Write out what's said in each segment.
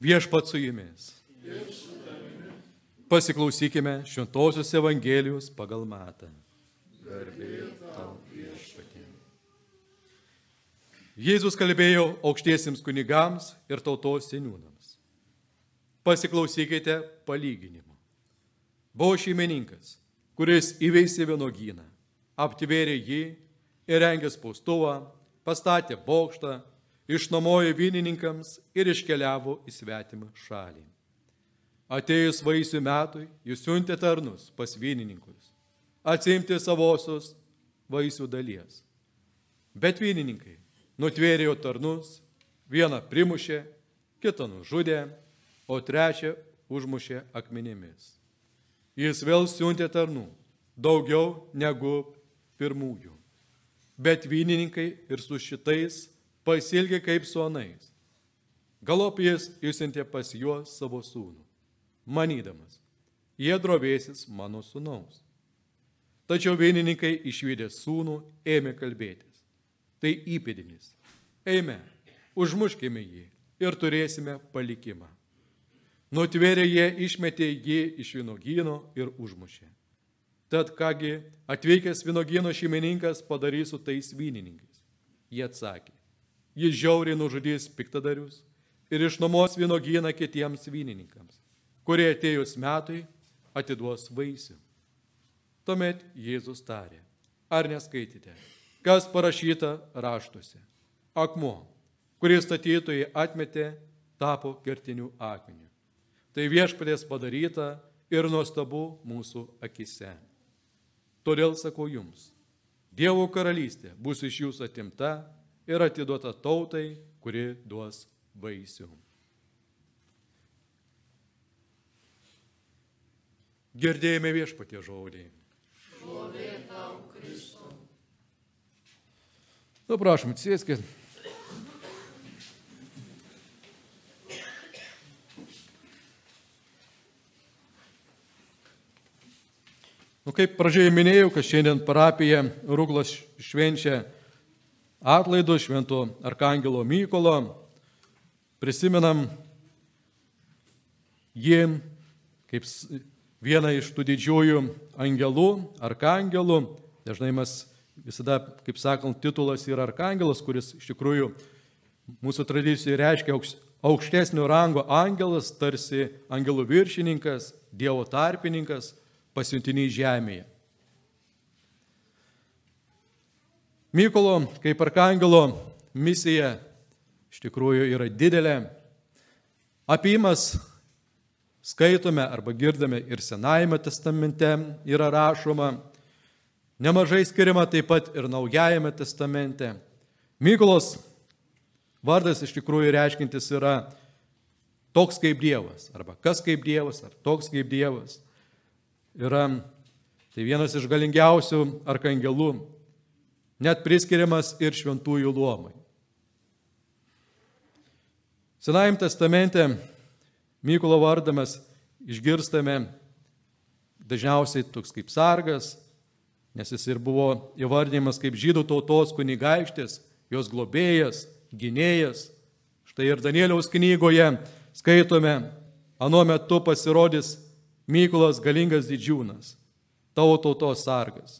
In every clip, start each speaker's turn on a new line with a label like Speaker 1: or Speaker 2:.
Speaker 1: Viešpat su jumis. Pasiklausykime Šventojios Evangelijos pagal matą. Jėzus kalbėjo aukštiesiems kunigams ir tautos seniūnams. Pasiklausykite palyginimo. Buvo šeimininkas, kuris įveisė vienogyną, aptvėrė jį, įrengė spaustuvą, pastatė bokštą, išnuomojo vynininkams ir iškeliavo į svetimą šalį. Atėjus vaisių metui, jis siuntė tarnus pas vynininkus, atsimti savosios vaisių dalies. Bet vynininkai nutvėrėjo tarnus, vieną primušė, kitą nužudė, o trečią užmušė akmenimis. Jis vėl siuntė tarnų, daugiau negu pirmųjų. Bet vynininkai ir su šitais pasilgė kaip su anais. Galop jis išsintė pas juos savo sūnų, manydamas, jie drovėsis mano sūnaus. Tačiau vienininkai išvykę sūnų ėmė kalbėtis. Tai įpėdinis. Eime, užmuškime jį ir turėsime palikimą. Nutvėrė jie išmetė jį iš vynogyno ir užmušė. Tad kągi atvykęs vynogyno šeimininkas padarys su tais vynininkais. Jie atsakė, jis žiauriai nužudys piktadarius ir išnuomos vynogyną kitiems vynininkams, kurie atėjus metui atiduos vaisių. Tuomet Jėzus tarė, ar neskaitėte, kas parašyta raštuose? Akmuo, kurį statytojai atmetė, tapo kertiniu akmeniu. Tai viešpatės padaryta ir nuostabu mūsų akise. Todėl sakau jums, Dievo karalystė bus iš jūsų atimta ir atiduota tautai, kuri duos vaisių. Girdėjome viešpatie žodį.
Speaker 2: Šlovė tau, Kristau.
Speaker 1: Nu, prašom, sėskit. Nu, kaip pradžioje minėjau, kad šiandien parapija Rūglas švenčia atlaidų švento Arkangelo Mykolo. Prisimenam jį kaip vieną iš tų didžiųjų angelų, arkangelų. Dažnai mes visada, kaip sakant, titulas yra arkangelas, kuris iš tikrųjų mūsų tradicijoje reiškia aukštesnio rango angelas, tarsi angelų viršininkas, Dievo tarpininkas, pasiuntiniai žemėje. Mykolo kaip arkangelo misija iš tikrųjų yra didelė. Apimas skaitome arba girdame ir Senajame testamente yra rašoma, nemažai skiriama taip pat ir Naujajame testamente. Mykolos vardas iš tikrųjų reiškintis yra toks kaip Dievas, arba kas kaip Dievas, ar toks kaip Dievas. Yra tai vienas iš galingiausių arkangelų net priskiriamas ir šventųjų luomai. Senajam testamente Mykolo vardą mes išgirstame dažniausiai toks kaip sargas, nes jis ir buvo įvardymas kaip žydų tautos kunigaikštis, jos globėjas, gynėjas. Štai ir Danieliaus knygoje skaitome, anuo metu pasirodys Mykolas galingas didžiūnas, tavo tautos sargas.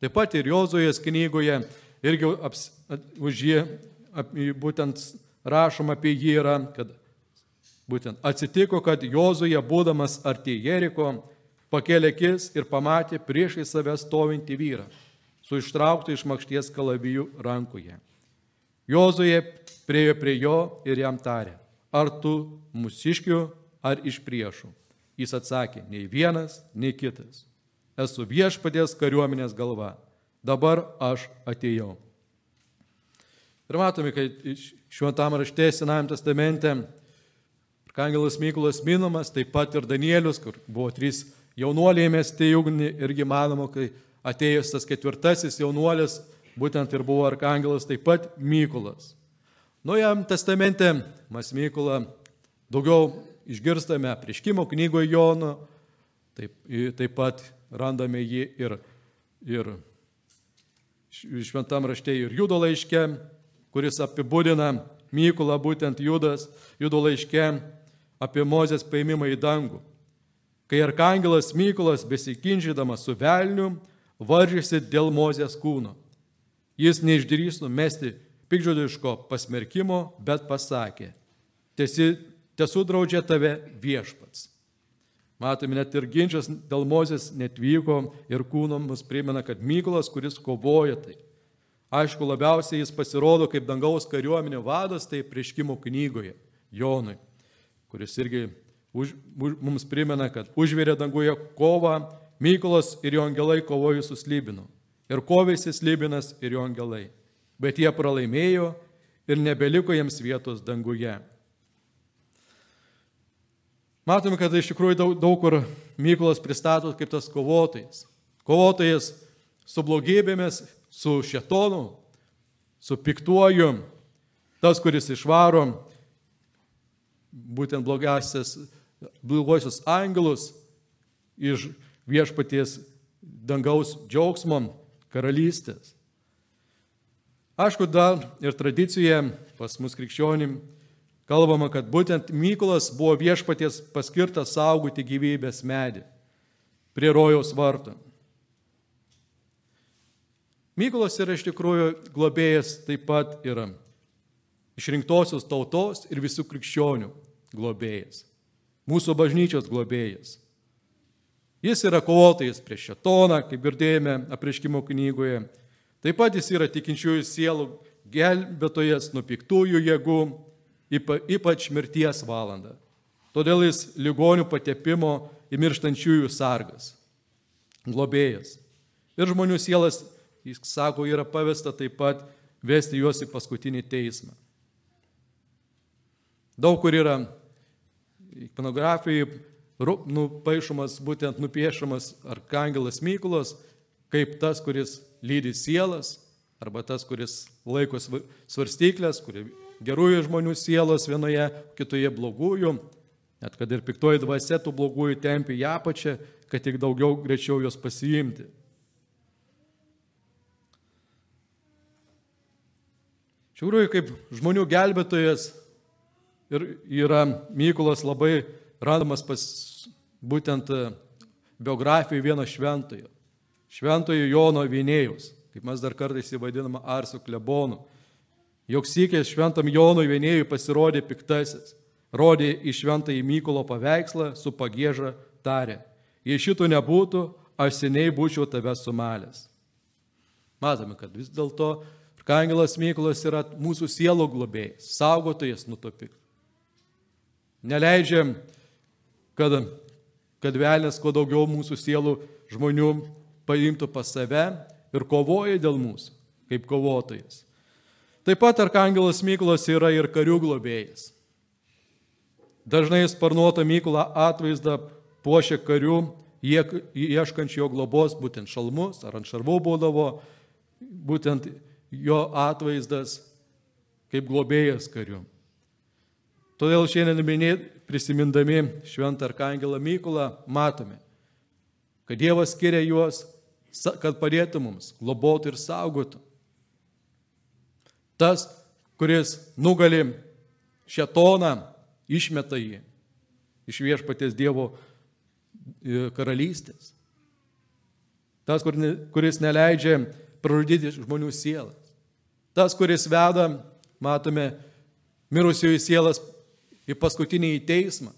Speaker 1: Taip pat ir Jozuės knygoje irgi aps, už jį ap, būtent rašoma apie jį yra, kad būtent atsitiko, kad Jozuė būdamas arti Jeriko pakėlė akis ir pamatė priešai save stovintį vyrą su ištrauktu iš makšties kalavijų rankoje. Jozuė priejo prie jo ir jam tarė, ar tu mūsiškių, ar iš priešų. Jis atsakė, nei vienas, nei kitas esu viešpadės kariuomenės galva. Dabar aš atėjau. Ir matome, kad šventam rašte Senajame testamente Arkangelas Mykolas minimas, taip pat ir Danielius, kur buvo trys jaunuoliai mesti į ugnį irgi manoma, kai atėjęs tas ketvirtasis jaunuolis, būtent ir buvo Arkangelas, taip pat Mykolas. Naujam testamente mes Mykolą daugiau išgirstame prieškimo knygoje Jono, taip, taip pat randame jį ir, ir šventam rašte ir judo laiške, kuris apibūdina Mykolą būtent Judas, Judo laiške apie Mozės paėmimą į dangų. Kai arkangelas Mykolas besikinžydamas su velniu varžėsi dėl Mozės kūno. Jis neišdrys numesti pikžodiško pasmerkimo, bet pasakė, tiesų draudžia tave viešpats. Matome, net ir ginčas dėl Mozės netvyko ir kūno mus primena, kad Mykolas, kuris kovoja tai. Aišku, labiausiai jis pasirodo kaip dangaus kariuomenio vadas, tai prieškimo knygoje Jonui, kuris irgi už, už, mums primena, kad užvėrė danguje kovą, Mykolas ir jo angelai kovojo su Slybinu. Ir kovėsi Slybinas ir jo angelai. Bet jie pralaimėjo ir nebeliko jiems vietos danguje. Matome, kad iš tikrųjų daug, daug kur Mykolas pristato kaip tas kovotojas. Kovotojas su blogybėmis, su šetonu, su piktuoju, tas, kuris išvaro būtent blogosius angelus iš viešpaties dangaus džiaugsmo karalystės. Aišku, dar ir tradicijoje pas mus krikščionim kalbama, kad būtent Mykolas buvo viešpaties paskirtas saugoti gyvybės medį prie rojaus vartų. Mykolas yra iš tikrųjų globėjas taip pat yra išrinktosios tautos ir visų krikščionių globėjas, mūsų bažnyčios globėjas. Jis yra kovotojas prieš šetoną, kaip girdėjome apriškimo knygoje. Taip pat jis yra tikinčiųjų sielų gelbėtojas nuo piktųjų jėgų ypač mirties valandą. Todėl jis ligonių patepimo į mirštančiųjų sargas, globėjas. Ir žmonių sielas, jis sako, yra pavesta taip pat vesti juos į paskutinį teismą. Daug kur yra ikonografijai nupaišomas, būtent nupiešamas arkangelas Mykolas, kaip tas, kuris lydi sielas, arba tas, kuris laiko svarstyklės, kurie gerųjų žmonių sielos vienoje, kitoje blogųjų, net kad ir piktoji dvasia tų blogųjų tempi ją pačią, kad tik daugiau greičiau jos pasiimti. Tikrųjų, kaip žmonių gelbėtojas ir yra Mykolas labai randamas pas būtent biografijai vieno šventojo. Šventojo Jono Vienėjus, kaip mes dar kartais įvadinama Arsų klebonu jog sykės šventam Jonui vienėjui pasirodė piktasis, rodė į šventąjį Mykolo paveikslą su pagėža tarė, jei šito nebūtų, aš seniai būčiau tave sumalęs. Matome, kad vis dėlto Arkangelas Mykolas yra mūsų sielų globėjas, saugotojas nutopik. Neleidžiam, kad, kad velnės kuo daugiau mūsų sielų žmonių paimtų pas save ir kovoja dėl mūsų, kaip kovotojas. Taip pat Arkangelas Mykolas yra ir karių globėjas. Dažnai sparnuotą Mykolą atvaizdą puošia karių, ieškančių jo globos, būtent šalmus ar ant šarvų būdavo, būtent jo atvaizdas kaip globėjas karių. Todėl šiandien minėt, prisimindami šventą Arkangelą Mykolą, matome, kad Dievas skiria juos, kad padėtų mums, globotų ir saugotų. Tas, kuris nugali šetoną, išmeta jį iš viešpatės Dievo e, karalystės. Tas, kuris neleidžia pražudyti žmonių sielas. Tas, kuris veda, matome, mirusiųjų sielas į paskutinį į teismą.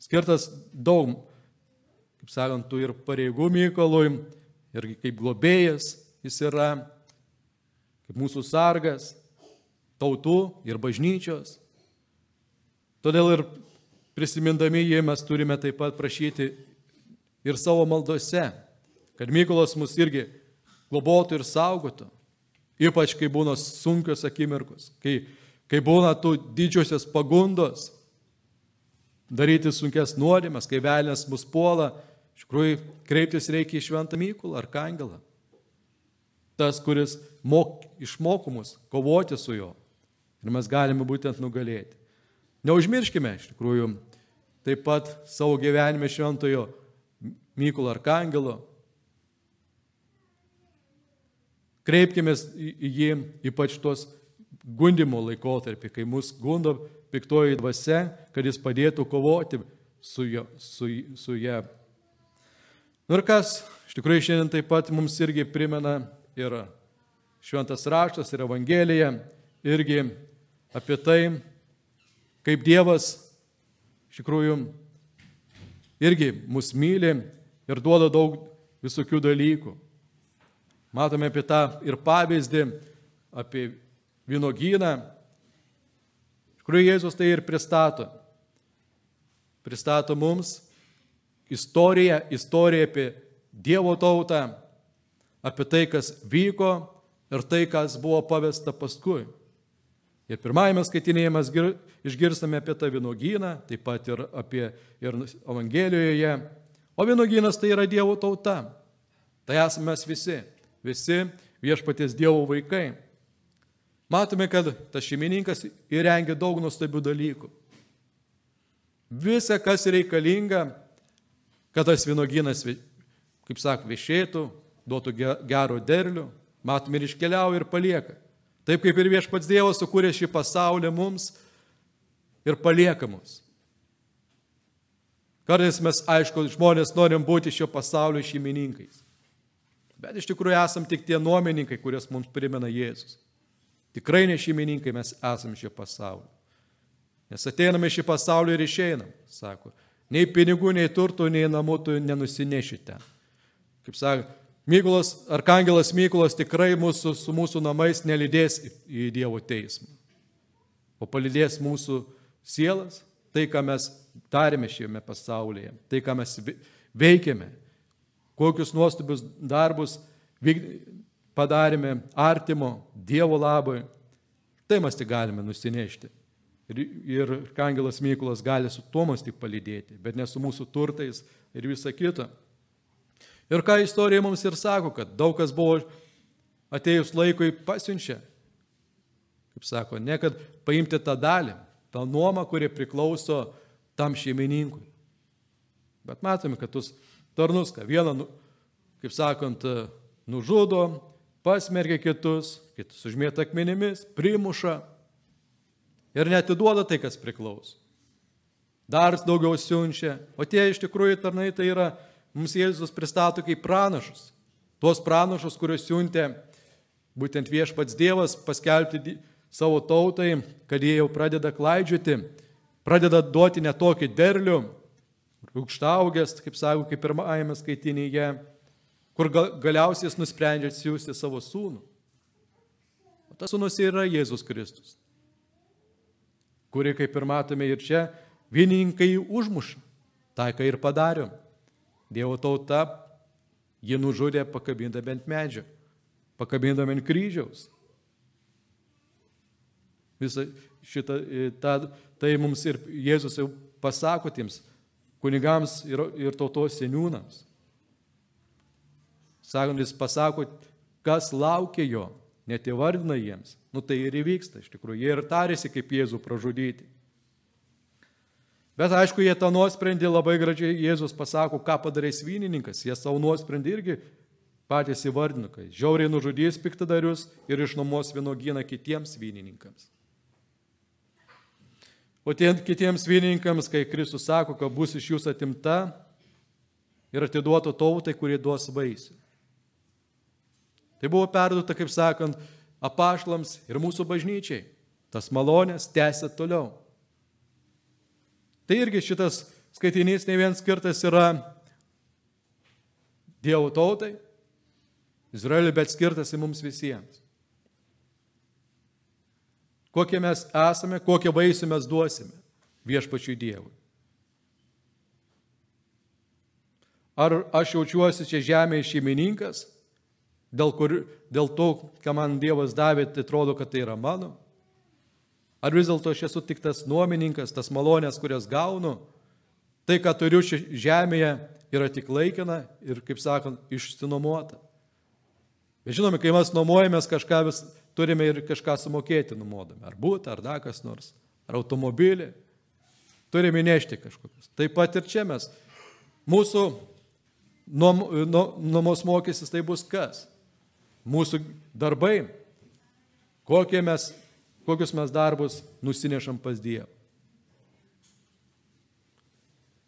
Speaker 1: Skirtas daug, kaip sakant, tų ir pareigų Mykolui, ir kaip globėjas jis yra, kaip mūsų sargas, tautų ir bažnyčios. Todėl ir prisimindami jį mes turime taip pat prašyti ir savo maldose, kad Mykolas mus irgi globotų ir saugotų, ypač kai būna sunkios akimirkos, kai, kai būna tų didžiosios pagundos daryti sunkes nuodėmes, kai velnės mus puola, iš tikrųjų kreiptis reikia į šventą Mykolą ar Kangelą tas, kuris mok, išmoko mus kovoti su juo. Ir mes galime būtent nugalėti. Neužmirškime iš tikrųjų taip pat savo gyvenime šventojo Mykolo Arkangelo. Kreipkime į jį, ypač tuos gundimo laikotarpį, kai mus gundo piktoji dvasia, kad jis padėtų kovoti su, jo, su, su ją. Nu ir kas, iš tikrųjų šiandien taip pat mums irgi primena ir šventas raštas, ir Evangelija, irgi apie tai, kaip Dievas iš tikrųjų irgi mus myli ir duoda daug visokių dalykų. Matome apie tą ir pavyzdį, apie vynogyną, kuriuo Jėzus tai ir pristato. Pristato mums istoriją, istoriją apie Dievo tautą, apie tai, kas vyko ir tai, kas buvo pavesta paskui. Ir pirmajame skaitinėje mes išgirstame apie tą vynogyną, taip pat ir apie ir Evangelijoje. O vynogynas tai yra Dievo tauta. Tai esame mes visi, visi viešpaties Dievo vaikai. Matome, kad tas šeimininkas įrengia daug nuostabių dalykų. Visa, kas reikalinga, kad tas vynogynas, kaip sako, viešėtų, duotų gero derlių, matome ir iškeliauja ir palieka. Taip kaip ir viešpats Dievas sukūrė šį pasaulį mums ir palieka mus. Kartais mes, aišku, žmonės norim būti šio pasaulio šeimininkais. Bet iš tikrųjų esam tik tie nuomininkai, kurias mums primena Jėzus. Tikrai ne šeimininkai mes esame šio pasaulio. Nes ateiname šį pasaulį ir išeinam, sako. Nei pinigų, nei turtų, nei namų tu nenusinešite. Kaip sako, Mykolas, arkangelas Mykolas tikrai mūsų, su mūsų namais nelydės į Dievo teismą, o palydės mūsų sielas, tai, ką mes darėme šiame pasaulyje, tai, ką mes veikėme, kokius nuostabius darbus padarėme artimo Dievo labui, tai mes tik galime nusinešti. Ir, ir Kangelas Mykolas gali su tuo mus tik palydėti, bet ne su mūsų turtais ir visa kita. Ir ką istorija mums ir sako, kad daug kas buvo atėjus laikui pasiunčia. Kaip sako, ne kad paimti tą dalį, tą nuomą, kuri priklauso tam šeimininkui. Bet matome, kad tuos tarnus, ką vieną, nu, kaip sakant, nužudo, pasmerkia kitus, kitus užmėta akmenimis, primuša ir netiduoda tai, kas priklauso. Dar daugiau siunčia, o tie iš tikrųjų tarnai tai yra mums Jėzus pristato kaip pranašus. Tuos pranašus, kuriuos siuntė būtent viešpats Dievas paskelbti savo tautai, kad jie jau pradeda klaidžioti, pradeda duoti netokį derlių, rūkštaugęs, kaip sako, kaip pirmajame skaitinėje, kur galiausiai jis nusprendžia atsiųsti savo sūnų. O tas sūnus yra Jėzus Kristus, kuri, kaip ir matome ir čia, vieninkai užmuša. Tai, ką ir padarėm. Dievo tauta jį nužudė pakabindami ant medžio, pakabindami ant kryžiaus. Visą šitą, e, ta, tai mums ir Jėzus jau pasako tiems kunigams ir, ir tautos seniūnams. Sakant, jis pasako, kas laukia jo, net įvardina jiems. Nu tai ir įvyksta, iš tikrųjų, jie ir tarėsi, kaip Jėzų pražudyti. Bet aišku, jie tą nuosprendį labai gražiai Jėzus pasako, ką padarys vynininkas. Jie savo nuosprendį irgi patys įvardino, kad žiauriai nužudys piktadarius ir išnuomos vienogyną kitiems vynininkams. O tiem kitiems vynininkams, kai Kristus sako, kad bus iš jūsų atimta ir atiduota tautai, kurie duos vaisių. Tai buvo perduota, kaip sakant, apašlams ir mūsų bažnyčiai. Tas malonės tęsia toliau. Tai irgi šitas skaitinys ne vien skirtas yra Dievo tautai, Izraeliui, bet skirtas į mums visiems. Kokie mes esame, kokią vaisių mes duosime viešpačiui Dievui. Ar aš jaučiuosi čia žemėje šeimininkas, dėl, kur, dėl to, ką man Dievas davė, tai atrodo, kad tai yra mano? Ar vis dėlto aš esu tik tas nuomininkas, tas malonės, kurias gaunu? Tai, ką turiu žemėje, yra tik laikina ir, kaip sakant, išsinuomota. Bet žinome, kai mes nuomojamės kažką, vis turime ir kažką sumokėti nuomodami. Ar būtų, ar dar kas nors, ar automobilį. Turime nešti kažkokius. Taip pat ir čia mes. Mūsų nuomos mokestis tai bus kas? Mūsų darbai, kokie mes kokius mes darbus nusinešam pas Dievą.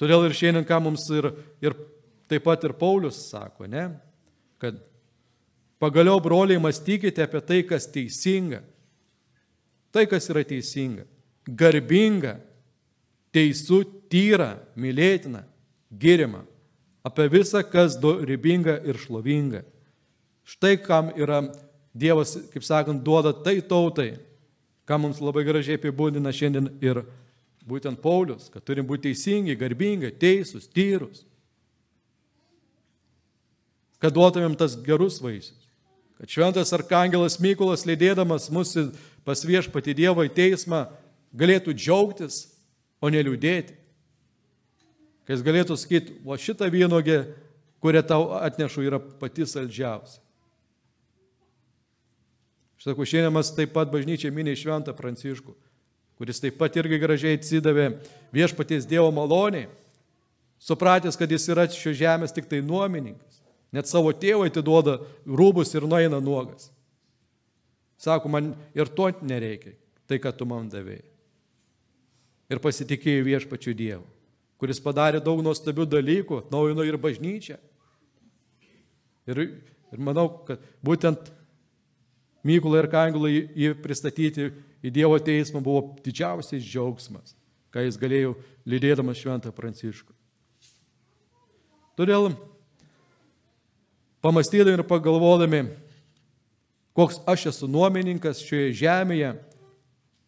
Speaker 1: Todėl ir šiandien, ką mums ir, ir taip pat ir Paulius sako, ne, kad pagaliau, broliai, mąstykite apie tai, kas teisinga. Tai, kas yra teisinga, garbinga, teisų, tyra, mylėtina, gyrima. Apie visą, kas ribinga ir šlovinga. Štai kam yra Dievas, kaip sakant, duoda tai tautai, ką mums labai gražiai apibūdina šiandien ir būtent Paulius, kad turim būti teisingi, garbingi, teisūs, tyrus. Kad duotumėm tas gerus vaisius. Kad šventas arkangelas Mykolas, lydėdamas mus pas viešpati Dievą į teismą, galėtų džiaugtis, o ne liūdėti. Kad jis galėtų sakyti, o šitą vynogę, kurią tau atnešu, yra pati saldžiausia. Sakau, šiandien mes taip pat bažnyčiai minė šventą Pranciškų, kuris taip pat irgi gražiai atsidavė viešpaties Dievo maloniai, supratęs, kad jis yra šio žemės tik tai nuomininkas. Net savo tėvui atiduoda rūbus ir nueina nuogas. Sako, man ir to nereikia, tai ką tu man davėjai. Ir pasitikėjo viešpačiu Dievu, kuris padarė daug nuostabių dalykų, naujino ir bažnyčią. Ir, ir manau, kad būtent Mykolai ir Kangulai jį pristatyti į Dievo teismą buvo didžiausias džiaugsmas, ką jis galėjo lydėdamas šventą Pranciškų. Todėl pamastydami ir pagalvodami, koks aš esu nuomininkas šioje žemėje,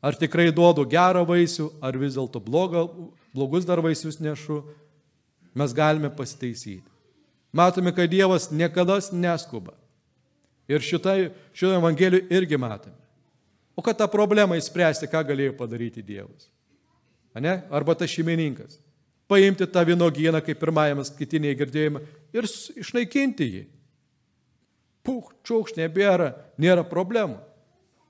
Speaker 1: ar tikrai duodu gerą vaisių, ar vis dėlto blogus dar vaisius nešu, mes galime pasitaisyti. Matome, kad Dievas niekada neskuba. Ir šitai, šitą evangeliją irgi matome. O kad tą problemą įspręsti, ką galėjo padaryti Dievas? Ane? Arba tas šeimininkas. Paimti tą vynogyną, kaip pirmajame skaitinėje girdėjome, ir išnaikinti jį. Puh, čiūkš nebėra, nėra problemų.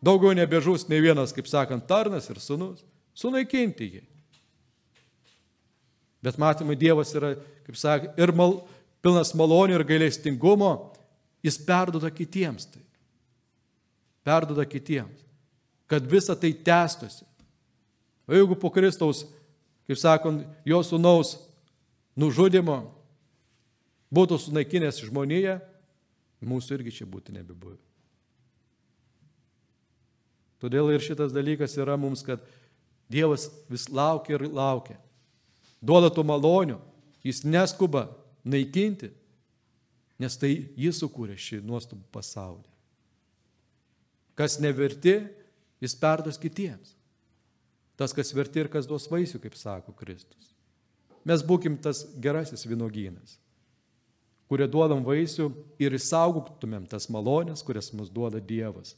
Speaker 1: Daugiau nebežus ne vienas, kaip sakant, tarnas ir sunus. Sunaikinti jį. Bet matymai Dievas yra, kaip sakė, ir mal, pilnas malonių ir gailestingumo, Jis perduoda kitiems tai. Perduoda kitiems. Kad visa tai tęstusi. O jeigu po Kristaus, kaip sakant, jo sunaus nužudimo būtų sunaikinęs žmonėje, mūsų irgi čia būtų nebebuvę. Todėl ir šitas dalykas yra mums, kad Dievas vis laukia ir laukia. Duoda tų malonių, jis neskuba naikinti, nes tai jis sukūrė šį nuostabų pasaulį. Kas neverti, jis perdos kitiems. Tas, kas verti ir kas duos vaisių, kaip sako Kristus. Mes būkim tas gerasis vynogynas, kurie duodam vaisių ir įsaugotumėm tas malonės, kurias mums duoda Dievas.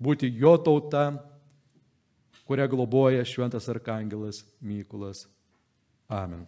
Speaker 1: Būti jo tauta, kurią globoja šventas arkangelas Mykulas. Amen.